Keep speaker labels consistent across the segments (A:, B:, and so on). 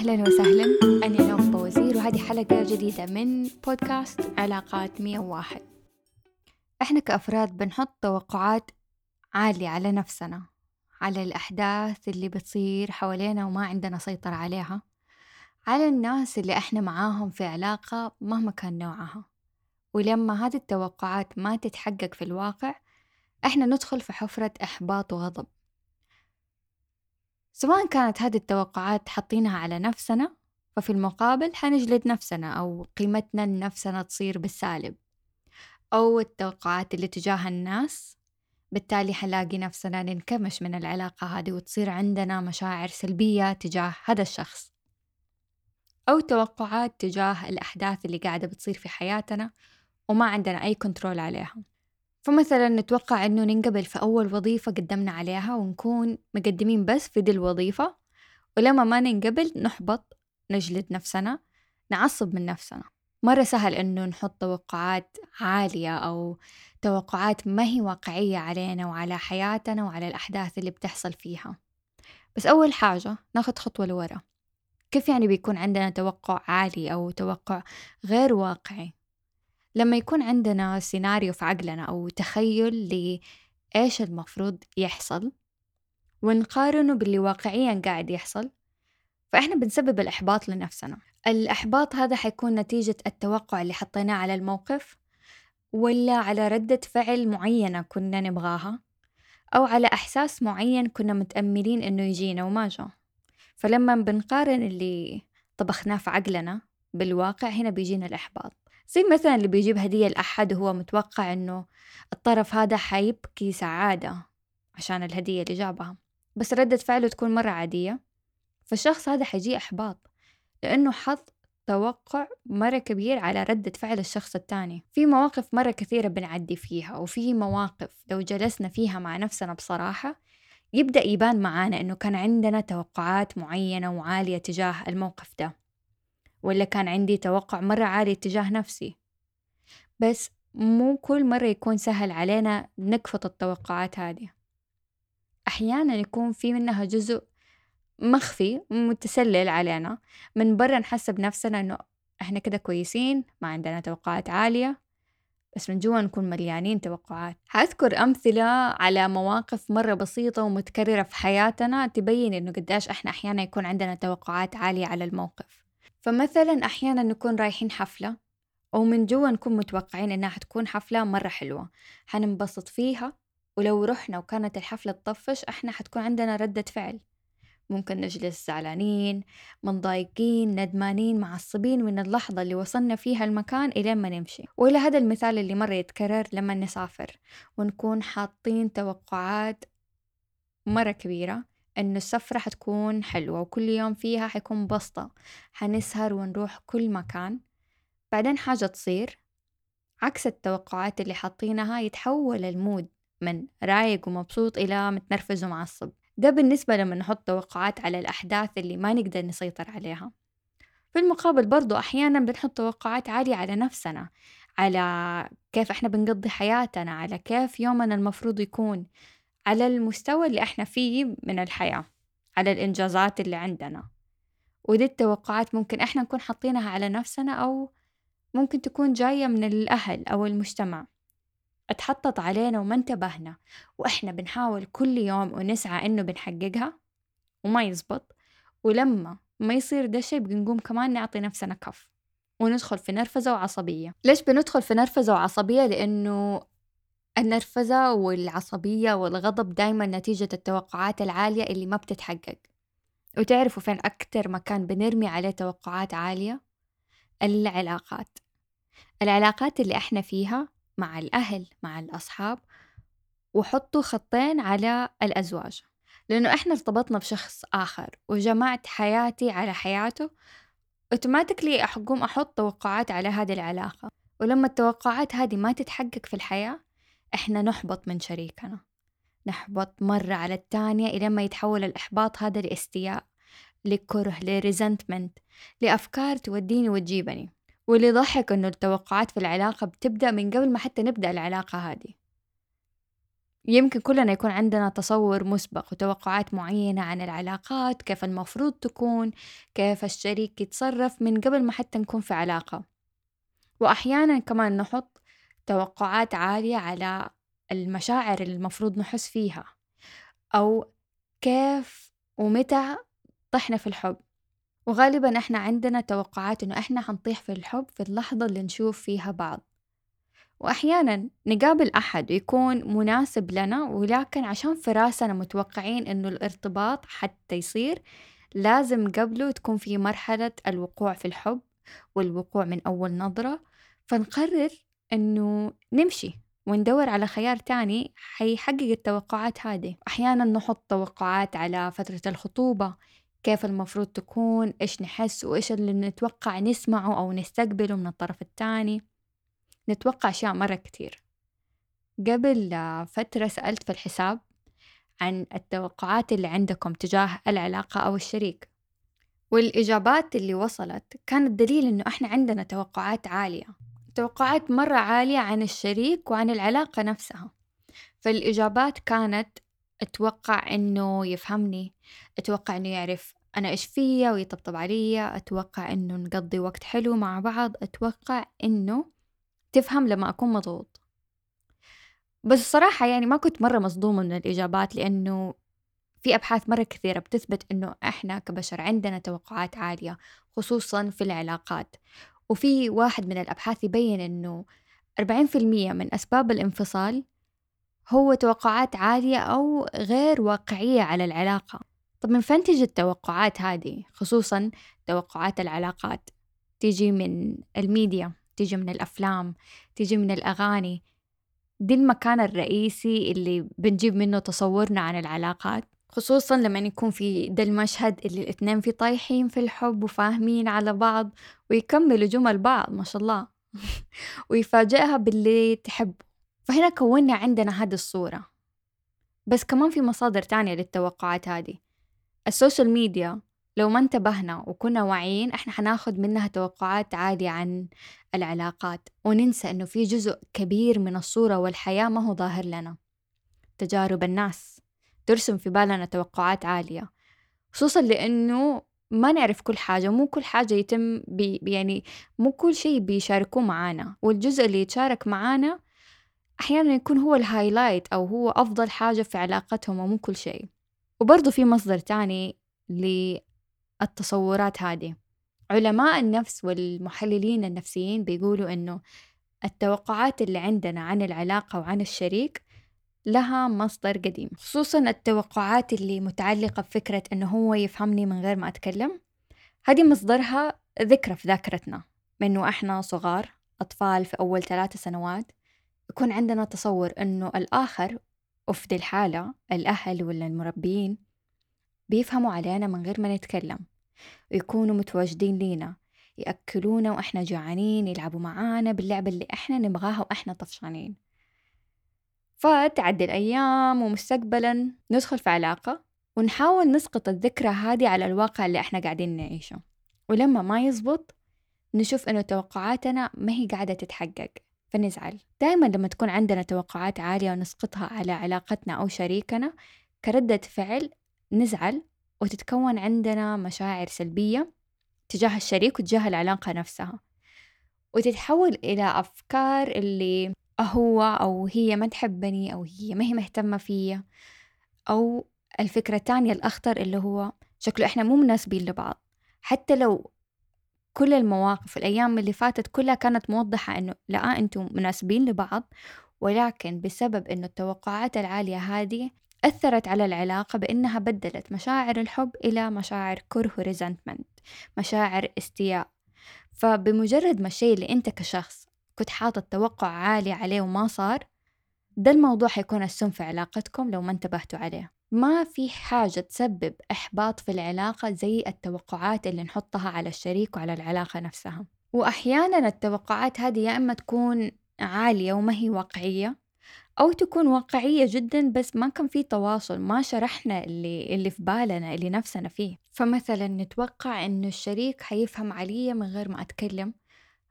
A: أهلا وسهلا. أنا نوف بوزير وهذه حلقة جديدة من بودكاست علاقات 101 إحنا كأفراد بنحط توقعات عالية على نفسنا على الأحداث اللي بتصير حوالينا وما عندنا سيطرة عليها على الناس اللي إحنا معاهم في علاقة مهما كان نوعها. ولما هذه التوقعات ما تتحقق في الواقع إحنا ندخل في حفرة إحباط وغضب. سواء كانت هذه التوقعات حاطينها على نفسنا ففي المقابل حنجلد نفسنا أو قيمتنا لنفسنا تصير بالسالب. أو التوقعات اللي تجاه الناس بالتالي حنلاقي نفسنا ننكمش من العلاقة هذه وتصير عندنا مشاعر سلبية تجاه هذا الشخص. أو توقعات تجاه الأحداث اللي قاعدة بتصير في حياتنا وما عندنا أي كنترول عليها. فمثلا نتوقع إنه ننقبل في أول وظيفة قدمنا عليها ونكون مقدمين بس في دي الوظيفة ولما ما ننقبل نحبط نجلد نفسنا نعصب من نفسنا. مرة سهل إنه نحط توقعات عالية أو توقعات ما هي واقعية علينا وعلى حياتنا وعلى الأحداث اللي بتحصل فيها. بس أول حاجة ناخد خطوة لورا. كيف يعني بيكون عندنا توقع عالي أو توقع غير واقعي؟ لما يكون عندنا سيناريو في عقلنا أو تخيل لإيش المفروض يحصل ونقارنه باللي واقعيا قاعد يحصل فإحنا بنسبب الإحباط لنفسنا. الإحباط هذا حيكون نتيجة التوقع اللي حطيناه على الموقف ولا على ردة فعل معينة كنا نبغاها أو على إحساس معين كنا متأملين إنه يجينا وما جا. فلما بنقارن اللي طبخناه في عقلنا بالواقع هنا بيجينا الإحباط. زي مثلا اللي بيجيب هدية لأحد وهو متوقع إنه الطرف هذا حيبكي سعادة عشان الهدية اللي جابها. بس ردة فعله تكون مرة عادية. فالشخص هذا حيجيه إحباط لأنه حط توقع مرة كبير على ردة فعل الشخص التاني في مواقف مرة كثيرة بنعدي فيها وفي مواقف لو جلسنا فيها مع نفسنا بصراحة يبدأ يبان معانا إنه كان عندنا توقعات معينة وعالية تجاه الموقف ده. ولا كان عندي توقع مرة عالي تجاه نفسي. بس مو كل مرة يكون سهل علينا نكفط التوقعات هذه. أحيانا يكون في منها جزء مخفي متسلل علينا. من برا نحسب نفسنا إنه إحنا كده كويسين ما عندنا توقعات عالية. بس من جوا نكون مليانين توقعات. حأذكر أمثلة على مواقف مرة بسيطة ومتكررة في حياتنا تبين إنه قديش إحنا أحيانا يكون عندنا توقعات عالية على الموقف. فمثلا أحيانا نكون رايحين حفلة ومن جوا نكون متوقعين إنها حتكون حفلة مرة حلوة. حننبسط فيها ولو رحنا وكانت الحفلة تطفش إحنا حتكون عندنا ردة فعل. ممكن نجلس زعلانين منضايقين ندمانين معصبين من اللحظة اللي وصلنا فيها المكان إلى ما نمشي. وإلى هذا المثال اللي مرة يتكرر لما نسافر ونكون حاطين توقعات مرة كبيرة. إنه السفرة حتكون حلوة وكل يوم فيها حيكون بسطة. حنسهر ونروح كل مكان. بعدين حاجة تصير عكس التوقعات اللي حاطينها يتحول المود من رايق ومبسوط إلى متنرفز ومعصب. ده بالنسبة لما نحط توقعات على الأحداث اللي ما نقدر نسيطر عليها. في المقابل برضو أحيانا بنحط توقعات عالية على نفسنا على كيف إحنا بنقضي حياتنا على كيف يومنا المفروض يكون. على المستوى اللي إحنا فيه من الحياة على الإنجازات اللي عندنا. ودي التوقعات ممكن إحنا نكون حاطينها على نفسنا أو ممكن تكون جاية من الأهل أو المجتمع. اتحطت علينا وما انتبهنا وإحنا بنحاول كل يوم ونسعى إنه بنحققها وما يزبط. ولما ما يصير ده الشي بنقوم كمان نعطي نفسنا كف وندخل في نرفزة وعصبية. ليش بندخل في نرفزة وعصبية؟ لأنه النرفزة والعصبية والغضب دايما نتيجة التوقعات العالية اللي ما بتتحقق. وتعرفوا فين أكتر مكان بنرمي عليه توقعات عالية؟ العلاقات. العلاقات اللي إحنا فيها مع الأهل مع الأصحاب وحطوا خطين على الأزواج. لأنه إحنا ارتبطنا بشخص آخر وجمعت حياتي على حياته أوتوماتيكلي أحقوم أحط توقعات على هذه العلاقة. ولما التوقعات هذه ما تتحقق في الحياة إحنا نحبط من شريكنا. نحبط مرة على التانية إلى ما يتحول الإحباط هذا لإستياء لكره لريزنتمنت لأفكار توديني وتجيبني. واللي ضحك إنه التوقعات في العلاقة بتبدأ من قبل ما حتى نبدأ العلاقة هذه. يمكن كلنا يكون عندنا تصور مسبق وتوقعات معينة عن العلاقات كيف المفروض تكون كيف الشريك يتصرف من قبل ما حتى نكون في علاقة. وأحيانا كمان نحط توقعات عالية على المشاعر اللي المفروض نحس فيها أو كيف ومتى طحنا في الحب. وغالبا إحنا عندنا توقعات إنه إحنا حنطيح في الحب في اللحظة اللي نشوف فيها بعض. وأحيانا نقابل أحد يكون مناسب لنا ولكن عشان في راسنا متوقعين إنه الارتباط حتى يصير لازم قبله تكون في مرحلة الوقوع في الحب والوقوع من أول نظرة. فنقرر إنه نمشي وندور على خيار تاني حيحقق التوقعات هذه. أحيانا نحط توقعات على فترة الخطوبة كيف المفروض تكون إيش نحس وإيش اللي نتوقع نسمعه أو نستقبله من الطرف التاني. نتوقع أشياء مرة كتير. قبل فترة سألت في الحساب عن التوقعات اللي عندكم تجاه العلاقة أو الشريك. والإجابات اللي وصلت كانت دليل إنه إحنا عندنا توقعات عالية. توقعات مرة عالية عن الشريك وعن العلاقة نفسها. فالإجابات كانت أتوقع إنه يفهمني أتوقع إنه يعرف أنا إيش فيا ويطبطب عليا أتوقع إنه نقضي وقت حلو مع بعض أتوقع إنه تفهم لما أكون مضغوط. بس الصراحة يعني ما كنت مرة مصدومة من الإجابات لأنه في أبحاث مرة كثيرة بتثبت إنه إحنا كبشر عندنا توقعات عالية خصوصا في العلاقات. وفي واحد من الأبحاث يبين إنه 40% من أسباب الانفصال هو توقعات عالية أو غير واقعية على العلاقة. طب من فين تجي التوقعات هذه؟ خصوصا توقعات العلاقات. تيجي من الميديا تيجي من الأفلام تيجي من الأغاني. دي المكان الرئيسي اللي بنجيب منه تصورنا عن العلاقات. خصوصا لما يكون في ده المشهد اللي الاثنين فيه طايحين في الحب وفاهمين على بعض ويكملوا جمل بعض ما شاء الله. ويفاجئها باللي تحبه. فهنا كونا عندنا هذه الصورة. بس كمان في مصادر تانية للتوقعات هذه. ال social media لو ما انتبهنا وكنا واعيين إحنا حناخد منها توقعات عالية عن العلاقات. وننسى إنه في جزء كبير من الصورة والحياة ما هو ظاهر لنا. تجارب الناس. ترسم في بالنا توقعات عالية. خصوصا لأنه ما نعرف كل حاجة مو كل حاجة يتم بي يعني مو كل شيء بيشاركوه معانا. والجزء اللي يتشارك معانا أحيانا يكون هو ال highlight أو هو أفضل حاجة في علاقتهم ومو كل شيء. وبرضه في مصدر تاني للتصورات هذه. علماء النفس والمحللين النفسيين بيقولوا إنه التوقعات اللي عندنا عن العلاقة وعن الشريك لها مصدر قديم خصوصا التوقعات اللي متعلقة بفكرة إنه هو يفهمني من غير ما أتكلم. هذه مصدرها ذكرى في ذاكرتنا من إحنا صغار أطفال في أول ثلاثة سنوات يكون عندنا تصور إنه الآخر وفي الحالة الأهل ولا المربيين بيفهموا علينا من غير ما نتكلم. ويكونوا متواجدين لينا يأكلونا وإحنا جوعانين يلعبوا معانا باللعبة اللي إحنا نبغاها وإحنا طفشانين. فتعدي الأيام ومستقبلا ندخل في علاقة ونحاول نسقط الذكرى هذه على الواقع اللي إحنا قاعدين نعيشه. ولما ما يزبط نشوف إنه توقعاتنا ما هي قاعدة تتحقق فنزعل. دائما لما تكون عندنا توقعات عالية ونسقطها على علاقتنا أو شريكنا كردة فعل نزعل وتتكون عندنا مشاعر سلبية تجاه الشريك وتجاه العلاقة نفسها. وتتحول إلى أفكار اللي هو أو هي ما تحبني أو هي ما هي مهتمة فيا. أو الفكرة الثانية الأخطر اللي هو شكله إحنا مو مناسبين لبعض. حتى لو كل المواقف الأيام اللي فاتت كلها كانت موضحة إنه لا أنتم مناسبين لبعض ولكن بسبب إنه التوقعات العالية هذه أثرت على العلاقة بإنها بدلت مشاعر الحب إلى مشاعر كره وريزنتمنت مشاعر استياء. فبمجرد ما الشيء اللي أنت كشخص كنت حاطط توقع عالي عليه وما صار ده الموضوع حيكون السم في علاقتكم لو ما انتبهتوا عليه. ما في حاجة تسبب إحباط في العلاقة زي التوقعات اللي نحطها على الشريك وعلى العلاقة نفسها. وأحيانا التوقعات هذه يا إما تكون عالية وما هي واقعية أو تكون واقعية جدا بس ما كان في تواصل ما شرحنا اللي, اللي في بالنا اللي نفسنا فيه. فمثلا نتوقع إنه الشريك حيفهم علي من غير ما أتكلم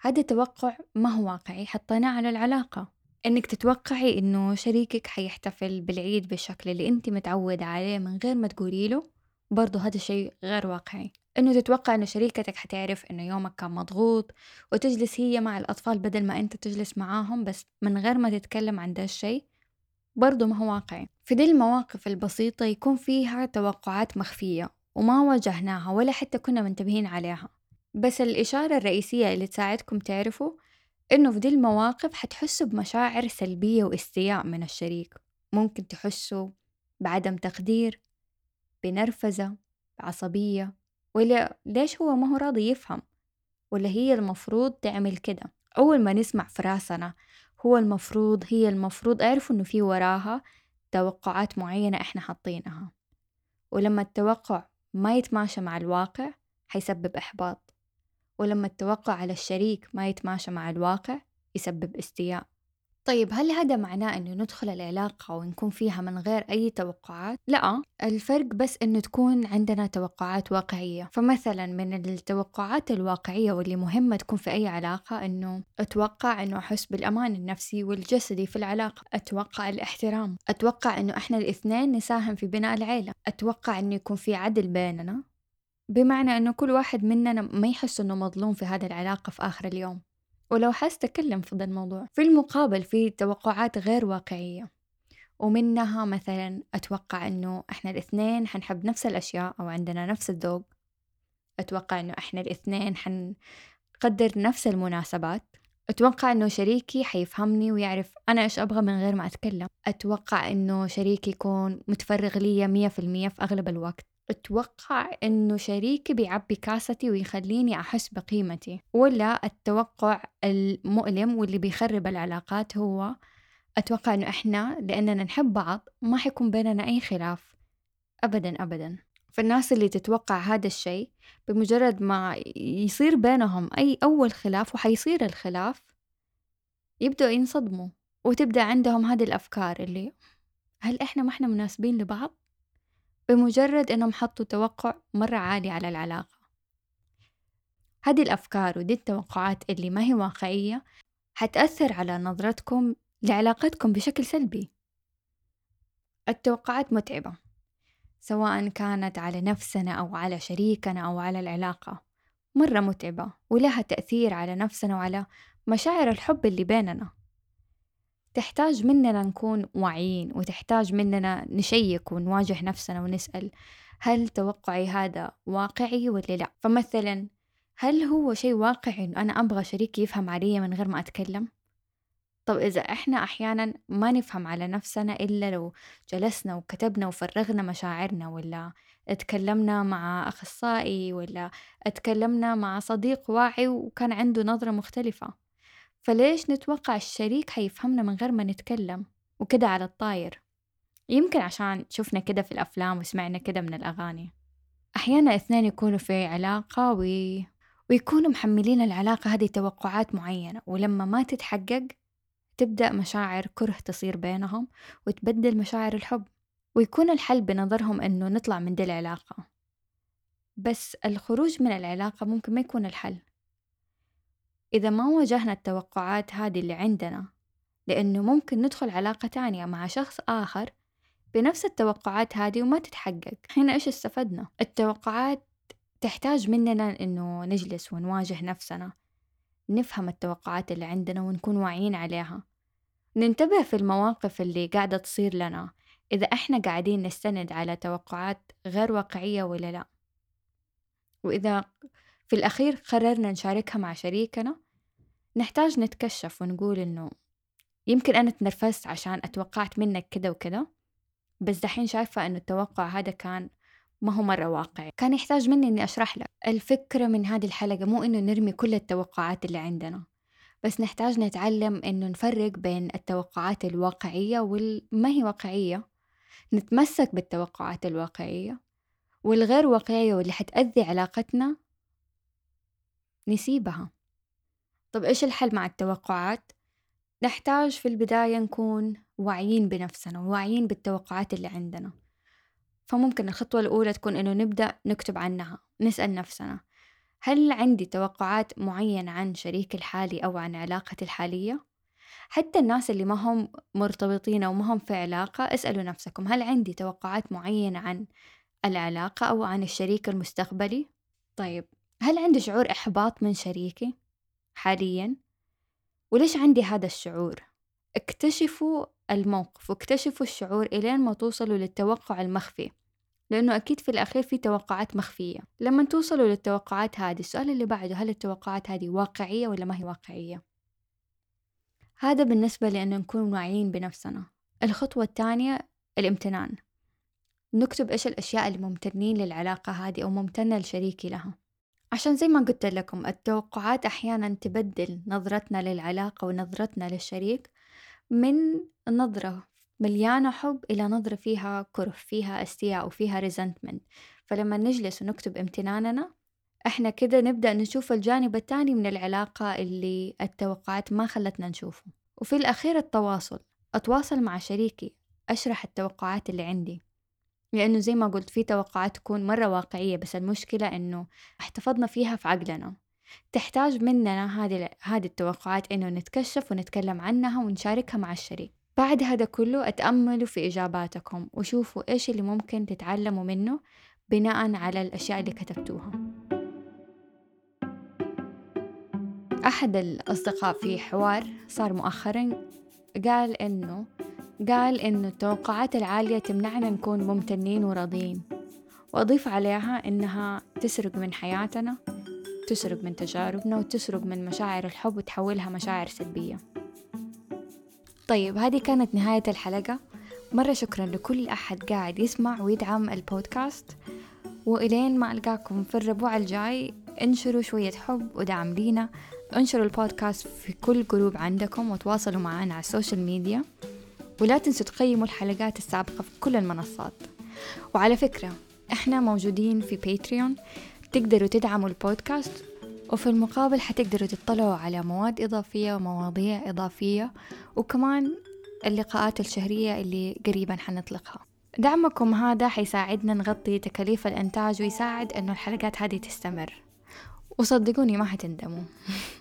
A: هذا توقع ما هو واقعي حطيناه على العلاقة. إنك تتوقعي إنه شريكك حيحتفل بالعيد بالشكل اللي أنتِ متعودة عليه من غير ما تقولي له، برضه هذا شيء غير واقعي، إنه تتوقع إنه شريكتك حتعرف إنه يومك كان مضغوط وتجلس هي مع الأطفال بدل ما أنت تجلس معاهم بس من غير ما تتكلم عن ده الشيء برضه ما هو واقعي، في دي المواقف البسيطة يكون فيها توقعات مخفية وما واجهناها ولا حتى كنا منتبهين عليها، بس الإشارة الرئيسية اللي تساعدكم تعرفوا إنه في دي المواقف حتحسوا بمشاعر سلبية واستياء من الشريك. ممكن تحسوا بعدم تقدير بنرفزة بعصبية ولا ليش هو ما هو راضي يفهم؟ ولا هي المفروض تعمل كده؟ أول ما نسمع في راسنا هو المفروض هي المفروض أعرفوا إنه في وراها توقعات معينة إحنا حاطينها. ولما التوقع ما يتماشى مع الواقع حيسبب إحباط. ولما التوقع على الشريك ما يتماشى مع الواقع يسبب استياء. طيب هل هذا معناه إنه ندخل العلاقة ونكون فيها من غير أي توقعات؟ لا الفرق بس إنه تكون عندنا توقعات واقعية. فمثلا من التوقعات الواقعية واللي مهمة تكون في أي علاقة إنه أتوقع إنه أحس بالأمان النفسي والجسدي في العلاقة. أتوقع الاحترام. أتوقع إنه إحنا الاثنين نساهم في بناء العيلة. أتوقع إنه يكون في عدل بيننا. بمعنى إنه كل واحد مننا ما يحس إنه مظلوم في هذه العلاقة في آخر اليوم. ولو حاس تكلم في ذا الموضوع. في المقابل في توقعات غير واقعية. ومنها مثلا أتوقع إنه إحنا الاثنين حنحب نفس الأشياء أو عندنا نفس الذوق. أتوقع إنه إحنا الاثنين حنقدر نفس المناسبات. أتوقع إنه شريكي حيفهمني ويعرف أنا إيش أبغى من غير ما أتكلم. أتوقع إنه شريكي يكون متفرغ لي مية في المية في أغلب الوقت. أتوقع إنه شريكي بيعبي كاستي ويخليني أحس بقيمتي ولا التوقع المؤلم واللي بيخرب العلاقات هو أتوقع إنه إحنا لأننا نحب بعض ما حيكون بيننا أي خلاف أبدا أبدا فالناس اللي تتوقع هذا الشيء بمجرد ما يصير بينهم أي أول خلاف وحيصير الخلاف يبدأوا ينصدموا وتبدأ عندهم هذه الأفكار اللي هل إحنا ما إحنا مناسبين لبعض؟ بمجرد إنهم حطوا توقع مرة عالي على العلاقة. هذه الأفكار ودي التوقعات اللي ما هي واقعية حتأثر على نظرتكم لعلاقتكم بشكل سلبي. التوقعات متعبة سواء كانت على نفسنا أو على شريكنا أو على العلاقة مرة متعبة ولها تأثير على نفسنا وعلى مشاعر الحب اللي بيننا. تحتاج مننا نكون واعيين وتحتاج مننا نشيك ونواجه نفسنا ونسأل هل توقعي هذا واقعي ولا لا؟ فمثلا هل هو شيء واقعي إنه أنا أبغى شريكي يفهم علي من غير ما أتكلم؟ طب إذا إحنا أحيانا ما نفهم على نفسنا إلا لو جلسنا وكتبنا وفرغنا مشاعرنا ولا اتكلمنا مع أخصائي ولا اتكلمنا مع صديق واعي وكان عنده نظرة مختلفة. فليش نتوقع الشريك حيفهمنا من غير ما نتكلم؟ وكده على الطاير. يمكن عشان شفنا كده في الأفلام وسمعنا كده من الأغاني. أحيانا اثنين يكونوا في علاقة وي... ويكونوا محملين العلاقة هذه توقعات معينة ولما ما تتحقق تبدأ مشاعر كره تصير بينهم وتبدل مشاعر الحب ويكون الحل بنظرهم إنه نطلع من دي العلاقة. بس الخروج من العلاقة ممكن ما يكون الحل. إذا ما واجهنا التوقعات هذه اللي عندنا لأنه ممكن ندخل علاقة تانية مع شخص آخر بنفس التوقعات هذه وما تتحقق. هنا إيش استفدنا؟ التوقعات تحتاج مننا إنه نجلس ونواجه نفسنا نفهم التوقعات اللي عندنا ونكون واعيين عليها. ننتبه في المواقف اللي قاعدة تصير لنا إذا إحنا قاعدين نستند على توقعات غير واقعية ولا لا. وإذا في الأخير قررنا نشاركها مع شريكنا. نحتاج نتكشف ونقول إنه يمكن أنا تنرفزت عشان أتوقعت منك كده وكده بس دحين شايفة إنه التوقع هذا كان ما هو مرة واقعي. كان يحتاج مني إني أشرح لك الفكرة من هذه الحلقة مو إنه نرمي كل التوقعات اللي عندنا بس نحتاج نتعلم إنه نفرق بين التوقعات الواقعية والما هي واقعية نتمسك بالتوقعات الواقعية والغير واقعية واللي حتأذي علاقتنا نسيبها طب إيش الحل مع التوقعات؟ نحتاج في البداية نكون واعيين بنفسنا وواعيين بالتوقعات اللي عندنا فممكن الخطوة الأولى تكون إنه نبدأ نكتب عنها نسأل نفسنا هل عندي توقعات معينة عن شريكي الحالي أو عن علاقتي الحالية؟ حتى الناس اللي ما هم مرتبطين أو ما هم في علاقة اسألوا نفسكم هل عندي توقعات معينة عن العلاقة أو عن الشريك المستقبلي؟ طيب هل عندي شعور إحباط من شريكي حاليا؟ وليش عندي هذا الشعور؟ اكتشفوا الموقف واكتشفوا الشعور إلين ما توصلوا للتوقع المخفي لأنه أكيد في الأخير في توقعات مخفية. لما توصلوا للتوقعات هذه السؤال اللي بعده هل التوقعات هذه واقعية ولا ما هي واقعية؟ هذا بالنسبة لأن نكون واعيين بنفسنا. الخطوة الثانية الامتنان. نكتب إيش الأشياء اللي ممتنين للعلاقة هذه أو ممتنة لشريكي لها. عشان زي ما قلت لكم التوقعات أحيانا تبدل نظرتنا للعلاقة ونظرتنا للشريك من نظرة مليانة حب إلى نظرة فيها كره فيها أستياء وفيها ريزنتمنت فلما نجلس ونكتب امتناننا إحنا كده نبدأ نشوف الجانب التاني من العلاقة اللي التوقعات ما خلتنا نشوفه. وفي الأخير التواصل أتواصل مع شريكي أشرح التوقعات اللي عندي. لأنه زي ما قلت في توقعات تكون مرة واقعية بس المشكلة إنه احتفظنا فيها في عقلنا. تحتاج مننا هذه هذه التوقعات إنه نتكشف ونتكلم عنها ونشاركها مع الشريك. بعد هذا كله أتأملوا في إجاباتكم وشوفوا إيش اللي ممكن تتعلموا منه بناء على الأشياء اللي كتبتوها. أحد الأصدقاء في حوار صار مؤخرا قال إنه قال إنه التوقعات العالية تمنعنا نكون ممتنين وراضيين. وأضيف عليها إنها تسرق من حياتنا تسرق من تجاربنا وتسرق من مشاعر الحب وتحولها مشاعر سلبية. طيب هذه كانت نهاية الحلقة. مرة شكرا لكل أحد قاعد يسمع ويدعم البودكاست. وإلين ما ألقاكم في الربوع الجاي انشروا شوية حب ودعم لينا. انشروا البودكاست في كل group عندكم وتواصلوا معنا على ال social media. ولا تنسوا تقيموا الحلقات السابقة في كل المنصات. وعلى فكرة إحنا موجودين في Patreon تقدروا تدعموا البودكاست وفي المقابل حتقدروا تطلعوا على مواد إضافية ومواضيع إضافية وكمان اللقاءات الشهرية اللي قريبا حنطلقها. دعمكم هذا حيساعدنا نغطي تكاليف الإنتاج ويساعد أنه الحلقات هذه تستمر. وصدقوني ما حتندموا.